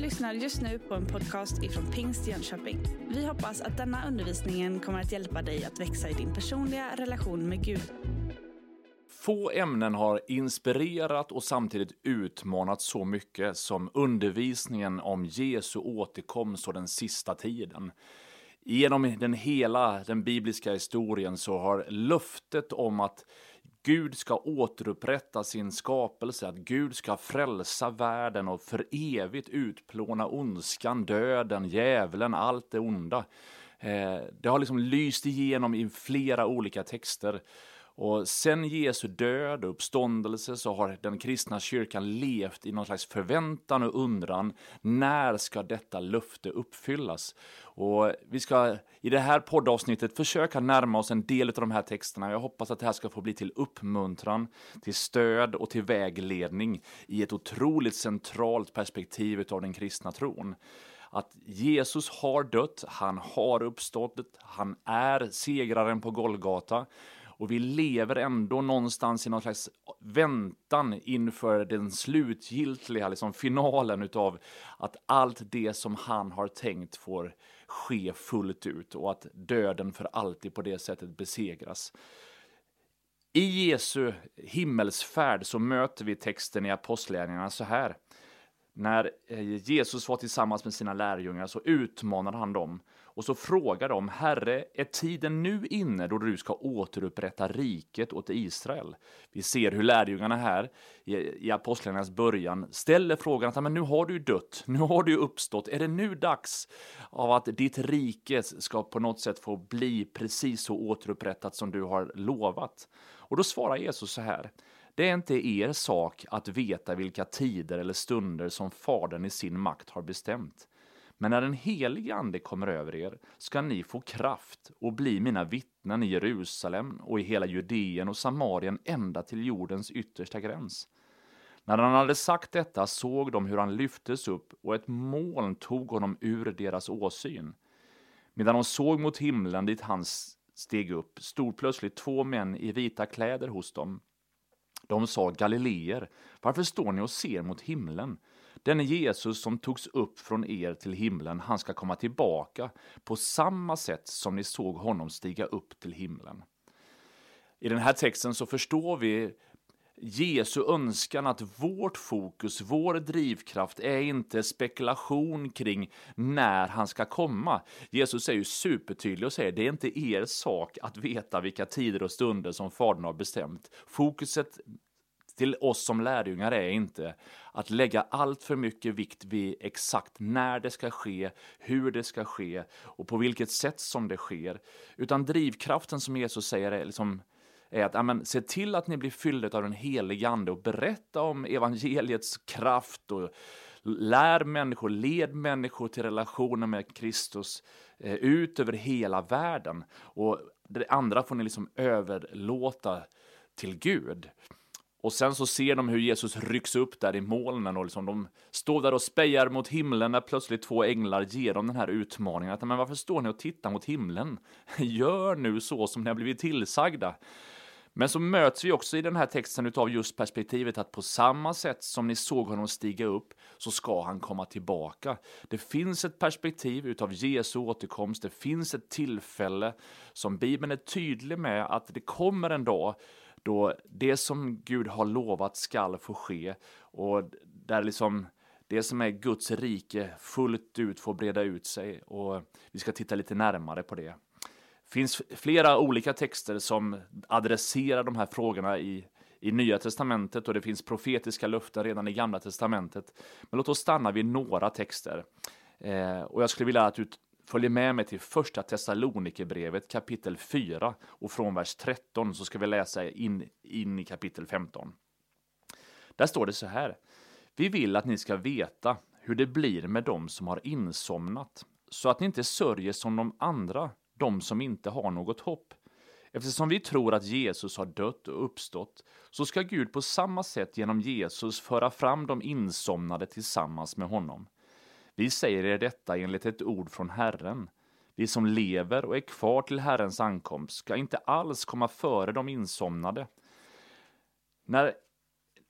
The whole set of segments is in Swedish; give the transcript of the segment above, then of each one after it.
lyssnar just nu på en podcast ifrån Pingst Jönköping. Vi hoppas att denna undervisning kommer att hjälpa dig att växa i din personliga relation med Gud. Få ämnen har inspirerat och samtidigt utmanat så mycket som undervisningen om Jesu återkomst och den sista tiden. Genom den hela den bibliska historien så har löftet om att Gud ska återupprätta sin skapelse, att Gud ska frälsa världen och för evigt utplåna ondskan, döden, djävulen, allt det onda. Eh, det har liksom lyst igenom i flera olika texter. Och sen Jesu död och uppståndelse så har den kristna kyrkan levt i någon slags förväntan och undran. När ska detta löfte uppfyllas? Och vi ska i det här poddavsnittet försöka närma oss en del av de här texterna. Jag hoppas att det här ska få bli till uppmuntran, till stöd och till vägledning i ett otroligt centralt perspektiv av den kristna tron att Jesus har dött, han har uppstått, han är segraren på Golgata och vi lever ändå någonstans i någon slags väntan inför den slutgiltiga liksom, finalen utav att allt det som han har tänkt får ske fullt ut och att döden för alltid på det sättet besegras. I Jesu himmelsfärd så möter vi texten i Apostlagärningarna så här. När eh, Jesus var tillsammans med sina lärjungar så utmanade han dem och så frågar de, Herre, är tiden nu inne då du ska återupprätta riket åt Israel? Vi ser hur lärjungarna här i, i apostlarnas början ställer frågan att men nu har du dött, nu har du uppstått, är det nu dags av att ditt rike ska på något sätt få bli precis så återupprättat som du har lovat? Och då svarar Jesus så här, det är inte er sak att veta vilka tider eller stunder som Fadern i sin makt har bestämt. Men när den helige Ande kommer över er ska ni få kraft och bli mina vittnen i Jerusalem och i hela Judeen och Samarien ända till jordens yttersta gräns. När han hade sagt detta såg de hur han lyftes upp och ett moln tog honom ur deras åsyn. Medan de såg mot himlen dit han steg upp stod plötsligt två män i vita kläder hos dem. De sa Galileer, varför står ni och ser mot himlen? Denne Jesus som togs upp från er till himlen, han ska komma tillbaka på samma sätt som ni såg honom stiga upp till himlen. I den här texten så förstår vi Jesu önskan att vårt fokus, vår drivkraft är inte spekulation kring när han ska komma. Jesus är ju supertydlig och säger det är inte er sak att veta vilka tider och stunder som Fadern har bestämt. Fokuset till oss som lärjungar är inte att lägga allt för mycket vikt vid exakt när det ska ske, hur det ska ske och på vilket sätt som det sker. Utan drivkraften som Jesus säger är liksom är att amen, se till att ni blir fyllda av den helige Ande och berätta om evangeliets kraft och lär människor, led människor till relationer med Kristus eh, ut över hela världen. Och det andra får ni liksom överlåta till Gud. Och sen så ser de hur Jesus rycks upp där i molnen och liksom de står där och spejar mot himlen när plötsligt två änglar ger dem den här utmaningen. Att, men varför står ni och tittar mot himlen? Gör nu så som ni har blivit tillsagda. Men så möts vi också i den här texten av just perspektivet att på samma sätt som ni såg honom stiga upp så ska han komma tillbaka. Det finns ett perspektiv utav Jesu återkomst, det finns ett tillfälle som Bibeln är tydlig med att det kommer en dag då det som Gud har lovat skall få ske och där liksom det som är Guds rike fullt ut får breda ut sig och vi ska titta lite närmare på det. Det finns flera olika texter som adresserar de här frågorna i, i Nya Testamentet och det finns profetiska löften redan i Gamla Testamentet. Men låt oss stanna vid några texter. Eh, och jag skulle vilja att du följer med mig till första Thessalonikerbrevet kapitel 4 och från vers 13 så ska vi läsa in, in i kapitel 15. Där står det så här. Vi vill att ni ska veta hur det blir med dem som har insomnat, så att ni inte sörjer som de andra, de som inte har något hopp. Eftersom vi tror att Jesus har dött och uppstått, så ska Gud på samma sätt genom Jesus föra fram de insomnade tillsammans med honom. Vi säger er detta enligt ett ord från Herren. Vi som lever och är kvar till Herrens ankomst ska inte alls komma före de insomnade. När,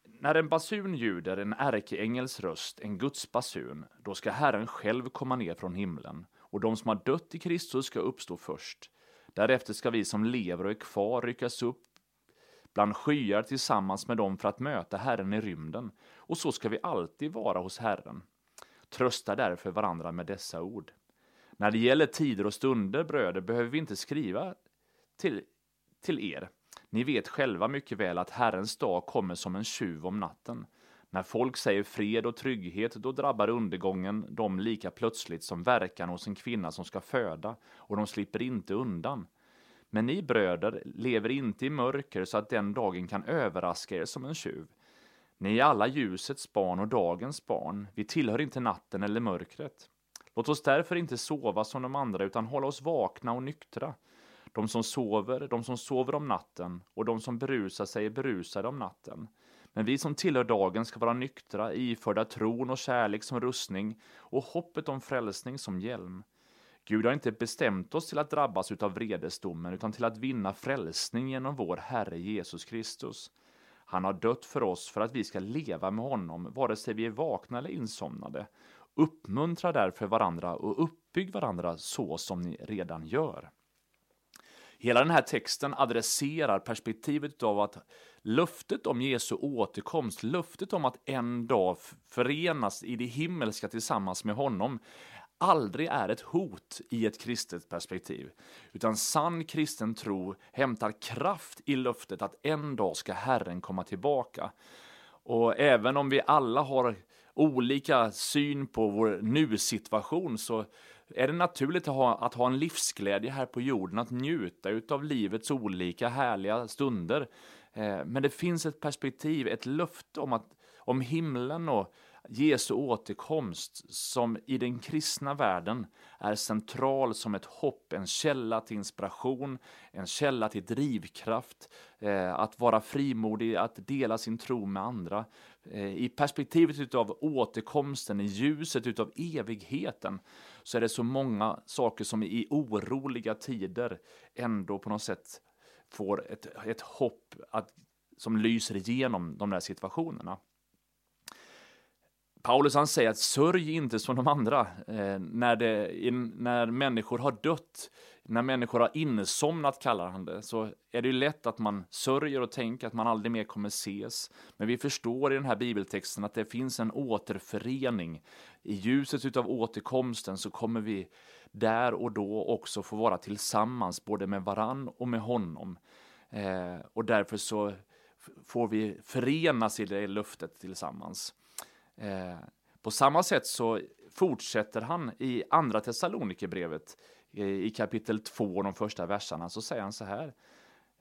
när en basun ljuder en ärkeängels röst, en Guds basun, då ska Herren själv komma ner från himlen, och de som har dött i Kristus ska uppstå först. Därefter ska vi som lever och är kvar ryckas upp bland skyar tillsammans med dem för att möta Herren i rymden, och så ska vi alltid vara hos Herren. Trösta därför varandra med dessa ord. När det gäller tider och stunder, bröder, behöver vi inte skriva till, till er. Ni vet själva mycket väl att Herrens dag kommer som en tjuv om natten. När folk säger fred och trygghet, då drabbar undergången dem lika plötsligt som verkan hos en kvinna som ska föda, och de slipper inte undan. Men ni bröder lever inte i mörker så att den dagen kan överraska er som en tjuv. Ni är alla ljusets barn och dagens barn. Vi tillhör inte natten eller mörkret. Låt oss därför inte sova som de andra, utan hålla oss vakna och nyktra. De som sover, de som sover om natten, och de som berusar sig är berusade om natten. Men vi som tillhör dagen ska vara nyktra, iförda tron och kärlek som rustning och hoppet om frälsning som hjälm. Gud har inte bestämt oss till att drabbas utav vredesdomen, utan till att vinna frälsning genom vår Herre Jesus Kristus. Han har dött för oss för att vi ska leva med honom, vare sig vi är vakna eller insomnade. Uppmuntra därför varandra och uppbygg varandra så som ni redan gör. Hela den här texten adresserar perspektivet av att löftet om Jesu återkomst, löftet om att en dag förenas i det himmelska tillsammans med honom, aldrig är ett hot i ett kristet perspektiv. Utan sann kristen tro hämtar kraft i löftet att en dag ska Herren komma tillbaka. Och även om vi alla har olika syn på vår nu-situation så är det naturligt att ha, att ha en livsglädje här på jorden, att njuta av livets olika härliga stunder. Eh, men det finns ett perspektiv, ett löfte om, att, om himlen och Jesu återkomst som i den kristna världen är central som ett hopp, en källa till inspiration, en källa till drivkraft, eh, att vara frimodig, att dela sin tro med andra. Eh, I perspektivet utav återkomsten, i ljuset utav evigheten, så är det så många saker som i oroliga tider ändå på något sätt får ett, ett hopp att, som lyser igenom de där situationerna. Paulus han säger att sörj inte som de andra. Eh, när, det, in, när människor har dött, när människor har insomnat kallar han det, så är det ju lätt att man sörjer och tänker att man aldrig mer kommer ses. Men vi förstår i den här bibeltexten att det finns en återförening. I ljuset av återkomsten så kommer vi där och då också få vara tillsammans, både med varann och med honom. Eh, och därför så får vi förenas i det löftet tillsammans. Eh, på samma sätt så fortsätter han i andra Thessalonikerbrevet eh, i kapitel 2, de första verserna, så säger han så här.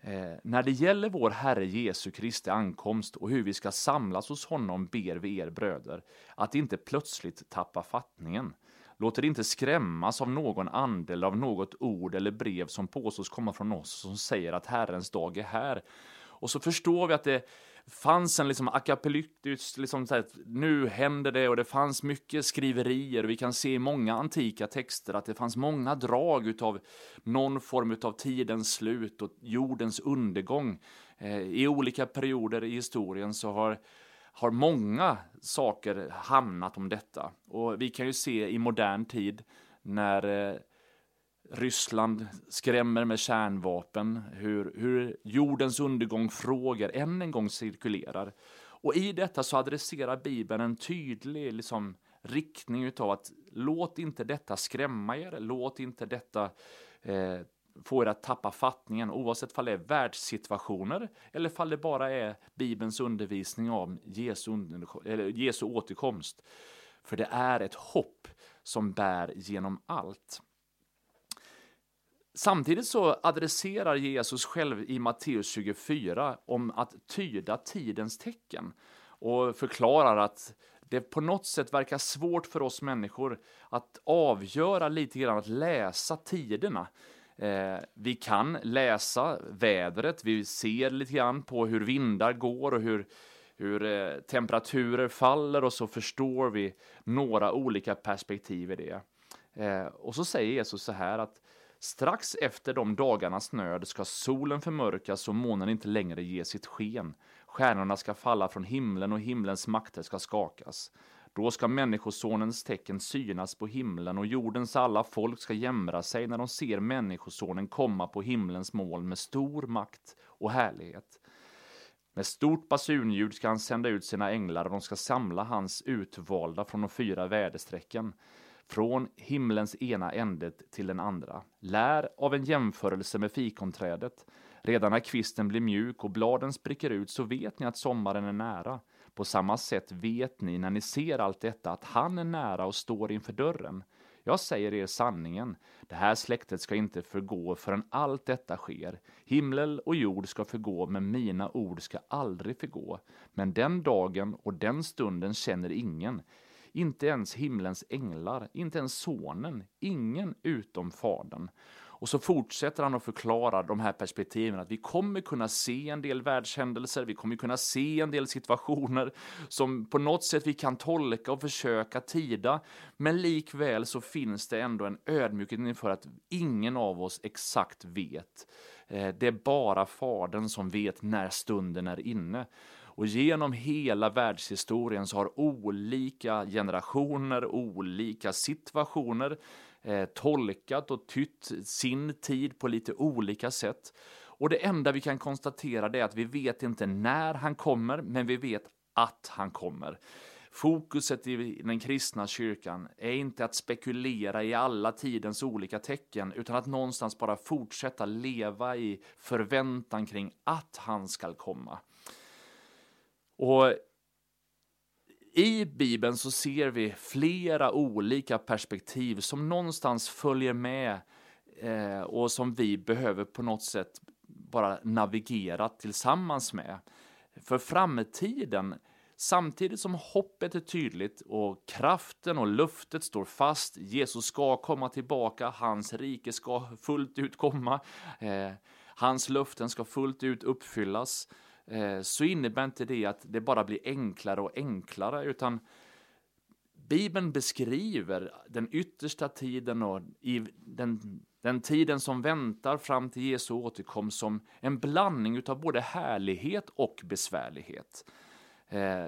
Eh, när det gäller vår Herre Jesu Kristi ankomst och hur vi ska samlas hos honom ber vi er bröder att inte plötsligt tappa fattningen. Låt er inte skrämmas av någon ande eller av något ord eller brev som påstås komma från oss som säger att Herrens dag är här. Och så förstår vi att det fanns en liksom akapolyptisk, liksom så här, nu händer det och det fanns mycket skriverier. Vi kan se i många antika texter att det fanns många drag utav någon form utav tidens slut och jordens undergång. Eh, I olika perioder i historien så har har många saker hamnat om detta. Och vi kan ju se i modern tid när eh, Ryssland skrämmer med kärnvapen, hur, hur jordens undergång frågor än en gång cirkulerar. Och i detta så adresserar Bibeln en tydlig liksom, riktning utav att låt inte detta skrämma er, låt inte detta eh, få er att tappa fattningen, oavsett om det är världssituationer eller om det bara är Bibelns undervisning om Jesu, eller Jesu återkomst. För det är ett hopp som bär genom allt. Samtidigt så adresserar Jesus själv i Matteus 24 om att tyda tidens tecken och förklarar att det på något sätt verkar svårt för oss människor att avgöra lite grann, att läsa tiderna. Eh, vi kan läsa vädret, vi ser lite grann på hur vindar går och hur, hur eh, temperaturer faller och så förstår vi några olika perspektiv i det. Eh, och så säger Jesus så här att Strax efter de dagarnas nöd ska solen förmörkas och månen inte längre ge sitt sken. Stjärnorna ska falla från himlen och himlens makter ska skakas. Då ska Människosonens tecken synas på himlen och jordens alla folk ska jämra sig när de ser Människosonen komma på himlens moln med stor makt och härlighet. Med stort basunljud ska han sända ut sina änglar och de ska samla hans utvalda från de fyra väderstrecken, från himlens ena ände till den andra. Lär av en jämförelse med fikonträdet. Redan när kvisten blir mjuk och bladen spricker ut så vet ni att sommaren är nära. På samma sätt vet ni när ni ser allt detta att han är nära och står inför dörren. Jag säger er sanningen, det här släktet ska inte förgå förrän allt detta sker. Himmel och jord ska förgå, men mina ord ska aldrig förgå. Men den dagen och den stunden känner ingen, inte ens himlens änglar, inte ens sonen, ingen utom fadern. Och så fortsätter han att förklara de här perspektiven, att vi kommer kunna se en del världshändelser, vi kommer kunna se en del situationer som på något sätt vi kan tolka och försöka tida, men likväl så finns det ändå en ödmjukhet inför att ingen av oss exakt vet. Eh, det är bara Fadern som vet när stunden är inne. Och genom hela världshistorien så har olika generationer, olika situationer eh, tolkat och tytt sin tid på lite olika sätt. Och det enda vi kan konstatera är att vi vet inte när han kommer, men vi vet att han kommer. Fokuset i den kristna kyrkan är inte att spekulera i alla tidens olika tecken, utan att någonstans bara fortsätta leva i förväntan kring att han skall komma. Och i Bibeln så ser vi flera olika perspektiv som någonstans följer med eh, och som vi behöver på något sätt bara navigera tillsammans med. För framtiden, samtidigt som hoppet är tydligt och kraften och luftet står fast, Jesus ska komma tillbaka, hans rike ska fullt ut komma, eh, hans löften ska fullt ut uppfyllas, Eh, Eh, så innebär inte det att det bara blir enklare och enklare, utan Bibeln beskriver den yttersta tiden och i den, den tiden som väntar fram till Jesu återkomst som en blandning av både härlighet och besvärlighet. Eh,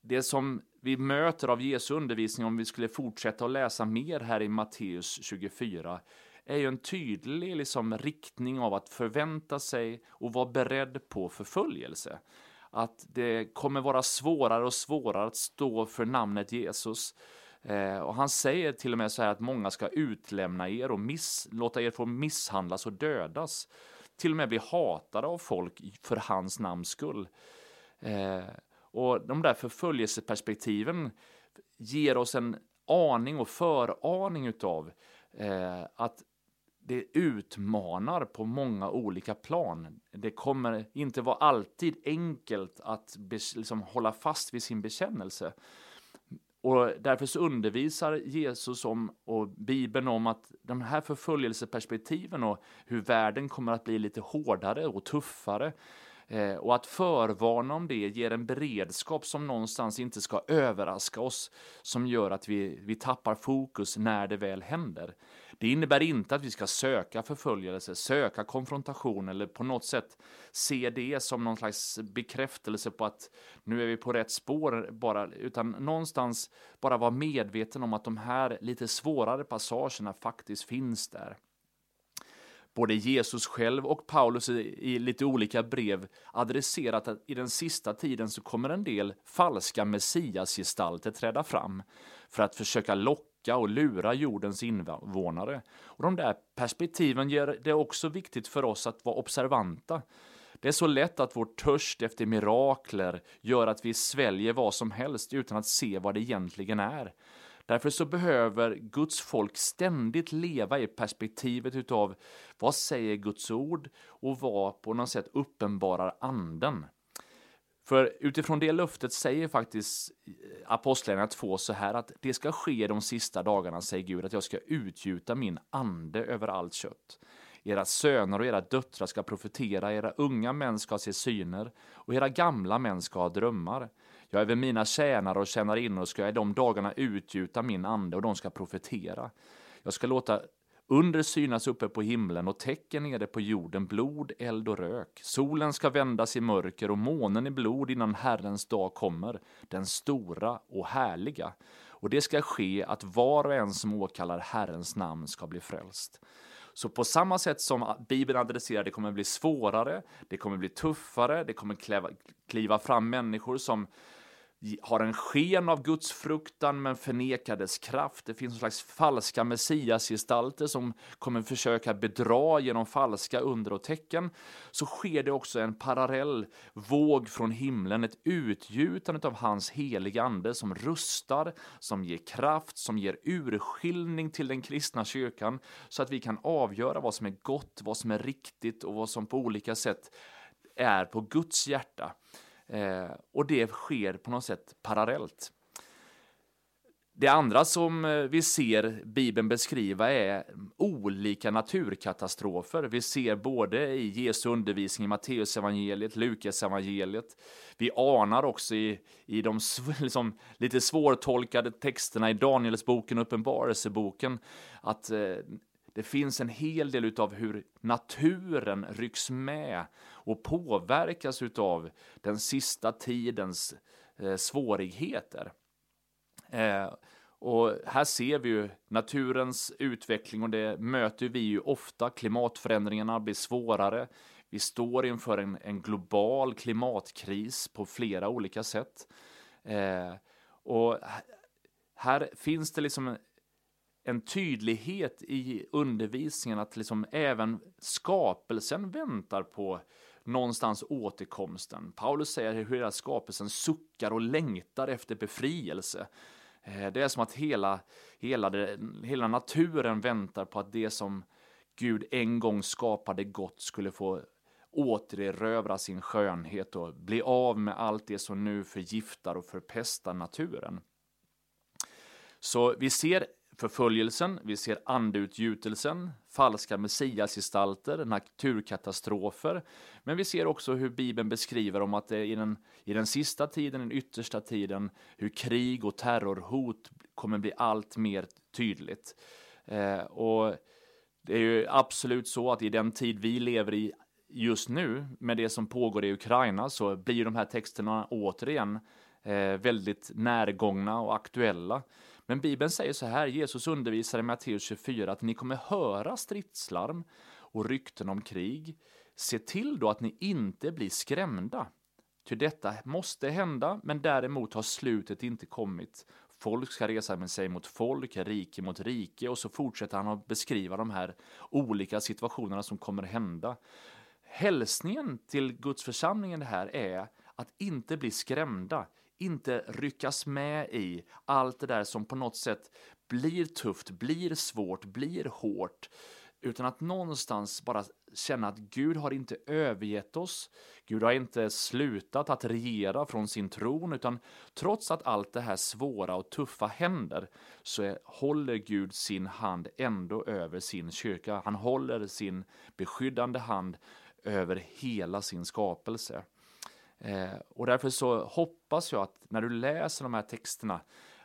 det som vi möter av Jesu undervisning, om vi skulle fortsätta att läsa mer här i Matteus 24, är ju en tydlig liksom, riktning av att förvänta sig och vara beredd på förföljelse. Att det kommer vara svårare och svårare att stå för namnet Jesus. Eh, och han säger till och med så här att många ska utlämna er och miss, låta er få misshandlas och dödas. Till och med bli hatade av folk för hans namns skull. Eh, och de där förföljelseperspektiven ger oss en aning och föraning utav eh, att det utmanar på många olika plan. Det kommer inte vara alltid enkelt att liksom hålla fast vid sin bekännelse. Och därför så undervisar Jesus om, och Bibeln om att de här förföljelseperspektiven och hur världen kommer att bli lite hårdare och tuffare Eh, och att förvarna om det ger en beredskap som någonstans inte ska överraska oss, som gör att vi, vi tappar fokus när det väl händer. Det innebär inte att vi ska söka förföljelse, söka konfrontation eller på något sätt se det som någon slags bekräftelse på att nu är vi på rätt spår, bara, utan någonstans bara vara medveten om att de här lite svårare passagerna faktiskt finns där. Både Jesus själv och Paulus i, lite olika brev adresserat att i den sista tiden så kommer en del falska messiasgestalter träda fram för att försöka locka och lura jordens invånare. Och de där perspektiven gör det också viktigt för oss att vara observanta. Det är så lätt att vår törst efter mirakler gör att vi sväljer vad som helst utan att se vad det egentligen är. Därför så behöver Guds folk ständigt leva i perspektivet utav vad säger Guds ord och vad på något sätt uppenbarar anden. För utifrån det löftet säger faktiskt eh, Apostlagärningarna 2 så här att det ska ske de sista dagarna, säger Gud, att jag ska utgjuta min ande över allt kött. Era söner och era döttrar ska profetera, era unga män ska se syner och era gamla män ska ha drömmar. Jag över mina tjänare och tjänarinnor ska jag i de dagarna utgjuta min ande och de ska profetera. Jag ska låta under synas uppe på himlen och tecken nere på jorden, blod, eld och rök. Solen ska vändas i mörker och månen i blod innan Herrens dag kommer, den stora och härliga. Och det ska ske att var och en som åkallar Herrens namn ska bli frälst. Så på samma sätt som Bibeln adresserar det kommer bli svårare, det kommer bli tuffare, det kommer kliva fram människor som har en sken av Guds fruktan men förnekar dess kraft. Det finns en slags falska messiasgestalter som kommer försöka bedra genom falska under och tecken. Så sker det också en parallell våg från himlen, ett utgjutande av hans heliga ande som rustar, som ger kraft, som ger urskiljning till den kristna kyrkan så att vi kan avgöra vad som är gott, vad som är riktigt och vad som på olika sätt är på Guds hjärta. Eh, och det sker på något sätt parallellt. Det andra som eh, vi ser Bibeln beskriva är olika naturkatastrofer. Vi ser både i Jesu undervisning i Matteusevangeliet, Lukasevangeliet. Vi anar också i, i de liksom, lite svårtolkade texterna i Danielsboken och Uppenbarelseboken att eh, det finns en hel del av hur naturen rycks med och påverkas av den sista tidens eh, svårigheter. Eh, och här ser vi ju naturens utveckling och det möter vi ju ofta. Klimatförändringarna blir svårare. Vi står inför en, en global klimatkris på flera olika sätt. Eh, och här finns det liksom en tydlighet i undervisningen att liksom även skapelsen väntar på någonstans återkomsten. Paulus säger hur hela skapelsen suckar och längtar efter befrielse. Eh, det är som att hela, hela, hela naturen väntar på att det som Gud en gång skapade gott skulle få återerövra sin skönhet och bli av med allt det som nu förgiftar och förpestar naturen. Så vi ser förföljelsen, vi ser andeutgjutelsen, falska messiasgestalter, naturkatastrofer. Men vi ser också hur Bibeln beskriver om att det i den, i den sista tiden, den yttersta tiden, hur krig och terrorhot kommer bli allt mer tydligt. Eh, och det är ju absolut så att i den tid vi lever i just nu, med det som pågår i Ukraina, så blir de här texterna återigen eh, väldigt närgångna och aktuella. Men Bibeln säger så här, Jesus undervisar i Matteus 24 att ni kommer höra stridslarm och rykten om krig. Se till då att ni inte blir skrämda. Ty detta måste hända, men däremot har slutet inte kommit. Folk ska resa med sig mot folk, rike mot rike och så fortsätter han att beskriva de här olika situationerna som kommer hända. Hälsningen till Guds församling det här är att inte bli skrämda, inte ryckas med i allt det där som på något sätt blir tufft, blir svårt, blir hårt. Utan att någonstans bara känna att Gud har inte övergett oss. Gud har inte slutat att regera från sin tron, utan trots att allt det här svåra och tuffa händer, så är, håller Gud sin hand ändå över sin kyrka. Han håller sin beskyddande hand över hela sin skapelse. Eh, och därför så hoppas jag att när du läser de här texterna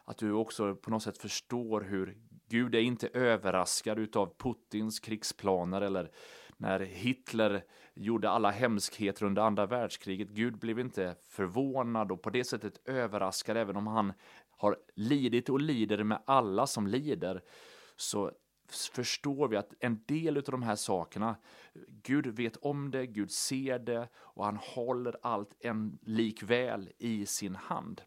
att du också på något sätt förstår hur Gud är inte överraskad utav Putins krigsplaner eller när Hitler gjorde alla hemskheter under andra världskriget. Gud blev inte förvånad och på det sättet överraskad även om han har lidit och lider med alla som lider. Så förstår vi att en del av de här sakerna, Gud vet om det, Gud ser det och han håller allt en likväl i sin hand.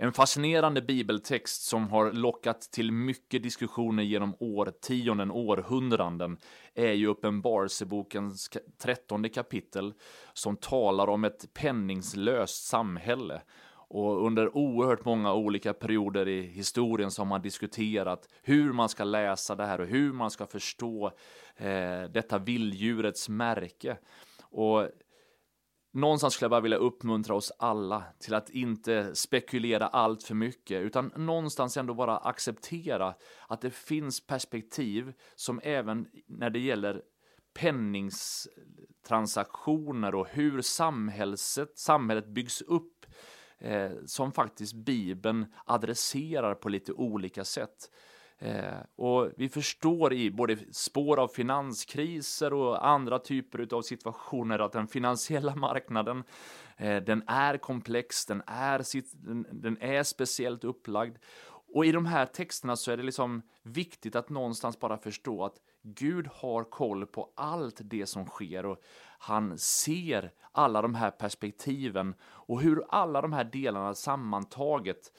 En fascinerande bibeltext som har lockat till mycket diskussioner genom årtionden, århundraden, är ju Uppenbarelsebokens trettonde kapitel som talar om ett penningslöst samhälle och under oerhört många olika perioder i historien så har man diskuterat hur man ska läsa det här och hur man ska förstå eh, detta vilddjurets märke. Och någonstans skulle jag bara vilja uppmuntra oss alla till att inte spekulera allt för mycket, utan någonstans ändå bara acceptera att det finns perspektiv som även när det gäller penningstransaktioner och hur samhället, samhället byggs upp eh, som faktiskt Bibeln adresserar på lite olika sätt. Eh, och vi förstår i både spår av finanskriser och andra typer av situationer att den finansiella marknaden eh, den är komplex, den är, den, den är speciellt upplagd. Och i de här texterna så är det liksom viktigt att någonstans bara förstå att Gud har koll på allt det som sker och han ser alla de här perspektiven och hur alla de här delarna sammantaget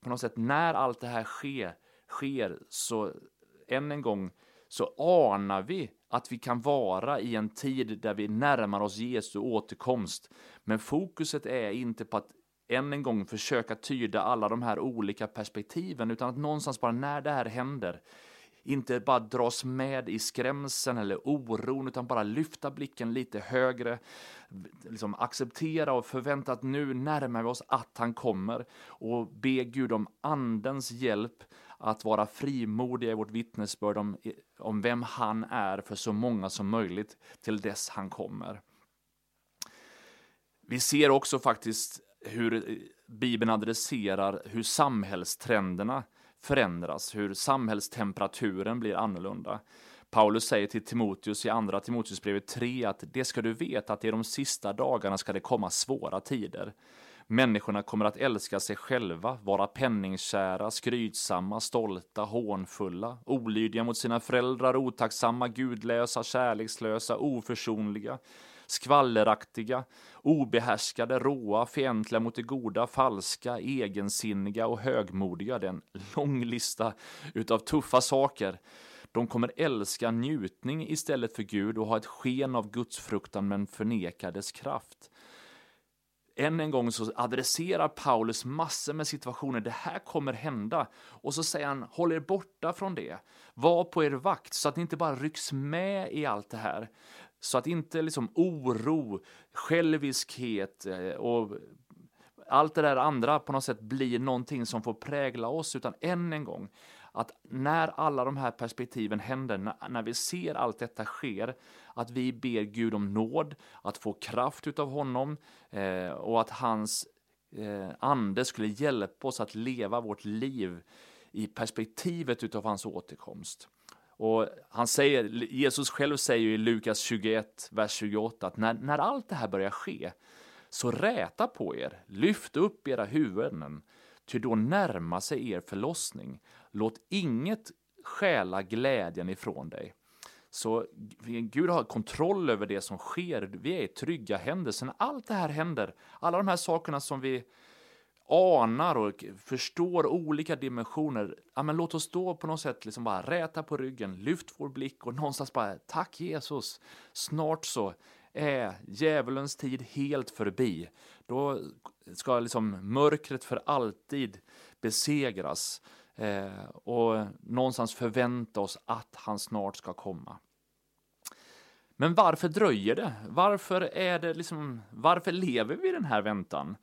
på något sätt när allt det här sker, sker så än en gång så anar vi att vi kan vara i en tid där vi närmar oss Jesu återkomst. Men fokuset är inte på att än en gång försöka tyda alla de här olika perspektiven, utan att någonstans bara när det här händer, inte bara dras med i skrämseln eller oron, utan bara lyfta blicken lite högre, liksom acceptera och förvänta att nu närmar vi oss att han kommer och be Gud om andens hjälp att vara frimodiga i vårt vittnesbörd om, om vem han är för så många som möjligt till dess han kommer. Vi ser också faktiskt hur Bibeln adresserar hur samhällstrenderna förändras, hur samhällstemperaturen blir annorlunda. Paulus säger till Timoteus i andra Timoteusbrevet 3 att det ska du veta att i de sista dagarna ska det komma svåra tider. Människorna kommer att älska sig själva, vara penningskära, skrytsamma, stolta, hånfulla, olydiga mot sina föräldrar, otacksamma, gudlösa, kärlekslösa, oförsonliga, skvalleraktiga, obehärskade, råa, fientliga mot det goda, falska, egensinniga och högmodiga. Det är en lång lista utav tuffa saker. De kommer älska njutning istället för Gud och ha ett sken av gudsfruktan men förneka dess kraft. Än en gång så adresserar Paulus massor med situationer, det här kommer hända. Och så säger han, håll er borta från det. Var på er vakt så att ni inte bara rycks med i allt det här. Så att inte liksom oro, själviskhet eh, och allt det där andra på något sätt blir någonting som får prägla oss, utan än en gång, att när alla de här perspektiven händer, när vi ser allt detta sker, att vi ber Gud om nåd, att få kraft utav honom eh, och att hans eh, ande skulle hjälpa oss att leva vårt liv i perspektivet utav hans återkomst. Och han säger, Jesus själv säger i Lukas 21, vers 28 att när, när allt det här börjar ske, så räta på er, lyft upp era huvuden, ty då närmar sig er förlossning. Låt inget stjäla glädjen ifrån dig. Så Gud har kontroll över det som sker. Vi är i trygga händer. Sen allt det här händer, alla de här sakerna som vi anar och förstår olika dimensioner, ja, men låt oss då på något sätt liksom bara räta på ryggen, lyft vår blick och någonstans bara tack Jesus, snart så är djävulens tid helt förbi. Då ska liksom mörkret för alltid besegras eh, och någonstans förvänta oss att han snart ska komma. Men varför dröjer det? Varför är det liksom, varför lever vi i den här väntan?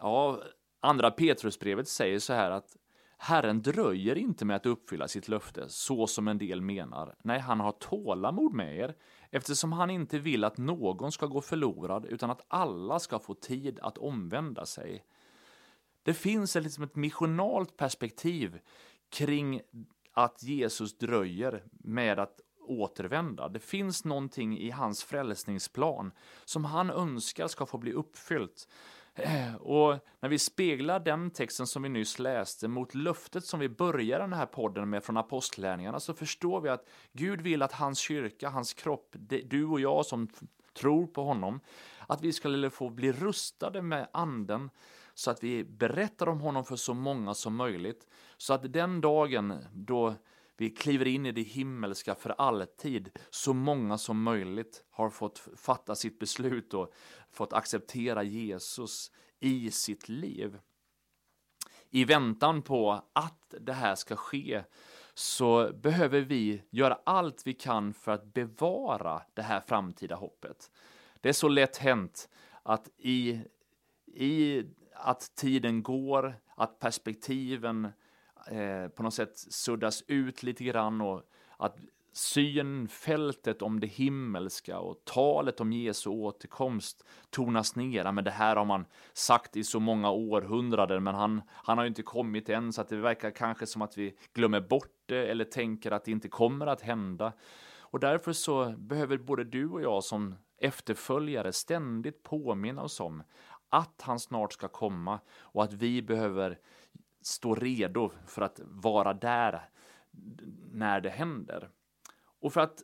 Ja, Andra Petrusbrevet säger så här att Herren dröjer inte med att uppfylla sitt löfte, så som en del menar. Nej, han har tålamod med er, eftersom han inte vill att någon ska gå förlorad, utan att alla ska få tid att omvända sig. Det finns liksom ett missionalt perspektiv kring att Jesus dröjer med att återvända. Det finns någonting i hans frälsningsplan som han önskar ska få bli uppfyllt. Och när vi speglar den texten som vi nyss läste mot löftet som vi börjar den här podden med från apostlärningarna så förstår vi att Gud vill att hans kyrka, hans kropp, du och jag som tror på honom, att vi ska få bli rustade med anden så att vi berättar om honom för så många som möjligt. Så att den dagen då vi kliver in i det himmelska för alltid. Så många som möjligt har fått fatta sitt beslut och fått acceptera Jesus i sitt liv. I väntan på att det här ska ske så behöver vi göra allt vi kan för att bevara det här framtida hoppet. Det är så lätt hänt att i, i att tiden går, att perspektiven eh, på något sätt suddas ut lite grann och att synfältet om det himmelska och talet om Jesu återkomst tonas ner. Men det här har man sagt i så många århundraden, men han, han har ju inte kommit än, så att det verkar kanske som att vi glömmer bort det eller tänker att det inte kommer att hända. Och därför så behöver både du och jag som efterföljare ständigt påminna oss om att han snart ska komma och att vi behöver stå redo för att vara där när det händer. Och för att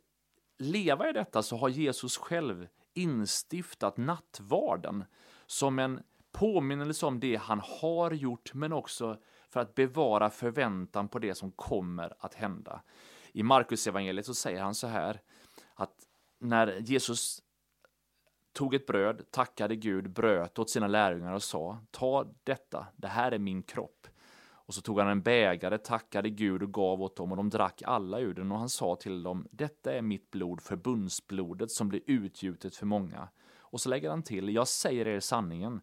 leva i detta så har Jesus själv instiftat nattvarden som en påminnelse om det han har gjort, men också för att bevara förväntan på det som kommer att hända. I Markus evangeliet så säger han så här, att när Jesus tog ett bröd, tackade Gud, bröt åt sina lärjungar och sa, ta detta, det här är min kropp. Och så tog han en bägare, tackade Gud och gav åt dem och de drack alla ur den och han sa till dem, detta är mitt blod, förbundsblodet som blir utgjutet för många. Och så lägger han till, jag säger er sanningen,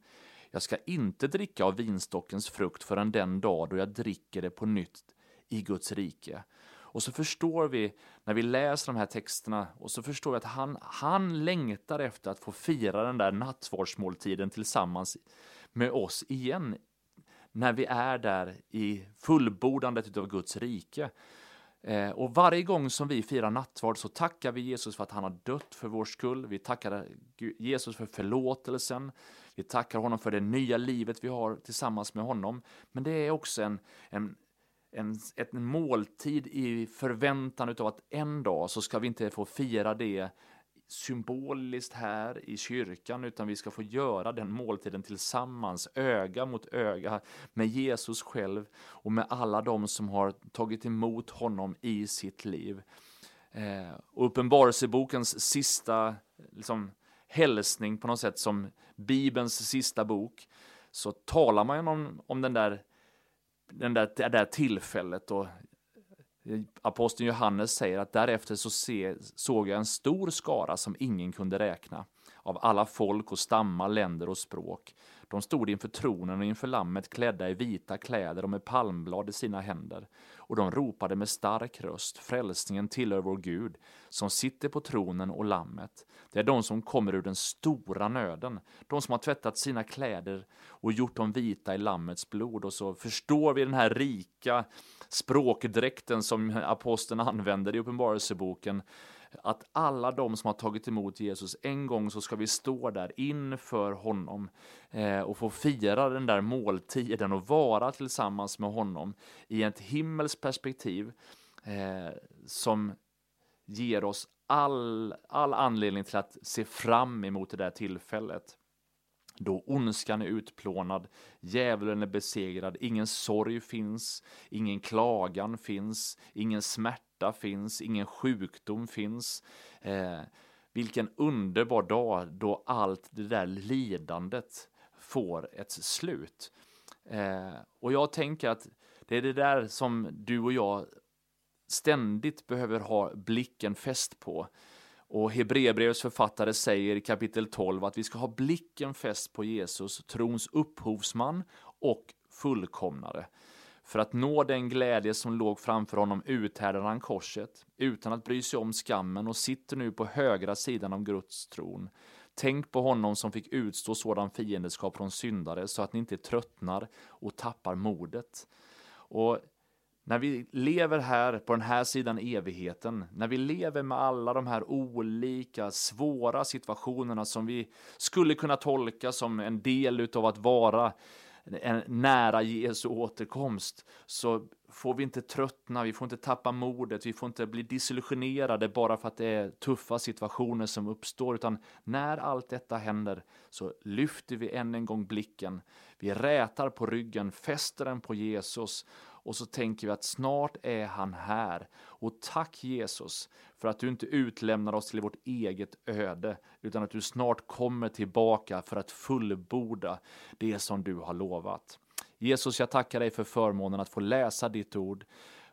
jag ska inte dricka av vinstockens frukt förrän den dag då jag dricker det på nytt i Guds rike. Och så förstår vi när vi läser de här texterna och så förstår vi att han, han längtar efter att få fira den där nattvardsmåltiden tillsammans med oss igen när vi är där i fullbordandet av Guds rike. Eh, och varje gång som vi firar nattvard så tackar vi Jesus för att han har dött för vår skull. Vi tackar Jesus för förlåtelsen. Vi tackar honom för det nya livet vi har tillsammans med honom. Men det är också en, en, en, en måltid i förväntan av att en dag så ska vi inte få fira det symboliskt här i kyrkan, utan vi ska få göra den måltiden tillsammans, öga mot öga med Jesus själv och med alla de som har tagit emot honom i sitt liv. Eh, Uppenbarelsebokens sista liksom, hälsning på något sätt, som Bibelns sista bok, så talar man om, om den där, den där, det där tillfället och Aposteln Johannes säger att därefter så se, såg jag en stor skara som ingen kunde räkna, av alla folk och stammar, länder och språk. De stod inför tronen och inför lammet klädda i vita kläder och med palmblad i sina händer. Och de ropade med stark röst, frälsningen tillhör vår Gud, som sitter på tronen och lammet. Det är de som kommer ur den stora nöden, de som har tvättat sina kläder och gjort dem vita i lammets blod. Och så förstår vi den här rika språkdräkten som aposteln använder i Uppenbarelseboken, att alla de som har tagit emot Jesus, en gång så ska vi stå där inför honom eh, och få fira den där måltiden och vara tillsammans med honom i ett himmelskt perspektiv eh, som ger oss all, all anledning till att se fram emot det där tillfället. Då ondskan är utplånad, djävulen är besegrad, ingen sorg finns, ingen klagan finns, ingen smärta finns, ingen sjukdom finns. Eh, vilken underbar dag då allt det där lidandet får ett slut. Eh, och jag tänker att det är det där som du och jag ständigt behöver ha blicken fäst på. Och Hebreerbrevets författare säger i kapitel 12 att vi ska ha blicken fäst på Jesus, trons upphovsman och fullkomnare. För att nå den glädje som låg framför honom uthärdade han korset, utan att bry sig om skammen och sitter nu på högra sidan om Guds tron. Tänk på honom som fick utstå sådan fiendeskap från syndare så att ni inte tröttnar och tappar modet. Och när vi lever här på den här sidan evigheten, när vi lever med alla de här olika svåra situationerna som vi skulle kunna tolka som en del utav att vara nära Jesu återkomst, så får vi inte tröttna, vi får inte tappa modet, vi får inte bli disillusionerade bara för att det är tuffa situationer som uppstår, utan när allt detta händer så lyfter vi än en gång blicken, vi rätar på ryggen, fäster den på Jesus och så tänker vi att snart är han här. Och tack Jesus för att du inte utlämnar oss till vårt eget öde, utan att du snart kommer tillbaka för att fullborda det som du har lovat. Jesus, jag tackar dig för förmånen att få läsa ditt ord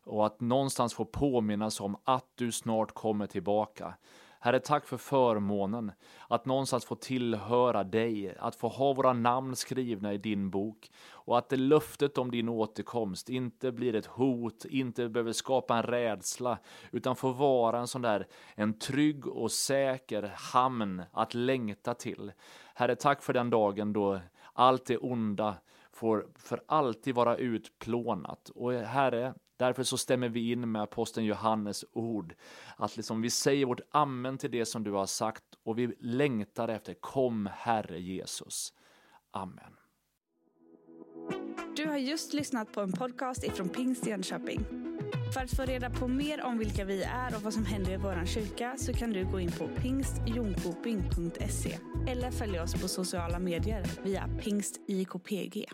och att någonstans få påminnas om att du snart kommer tillbaka. Herre, tack för förmånen att någonstans få tillhöra dig, att få ha våra namn skrivna i din bok och att det löftet om din återkomst inte blir ett hot, inte behöver skapa en rädsla, utan får vara en sån där, en trygg och säker hamn att längta till. Herre, tack för den dagen då allt det onda får för alltid vara utplånat. Och Herre, därför så stämmer vi in med aposteln Johannes ord. Att liksom vi säger vårt amen till det som du har sagt och vi längtar efter kom Herre Jesus. Amen. Du har just lyssnat på en podcast ifrån Pingst Jönköping. För att få reda på mer om vilka vi är och vad som händer i vår kyrka så kan du gå in på pingstjonkoping.se eller följa oss på sociala medier via pingstjkpg.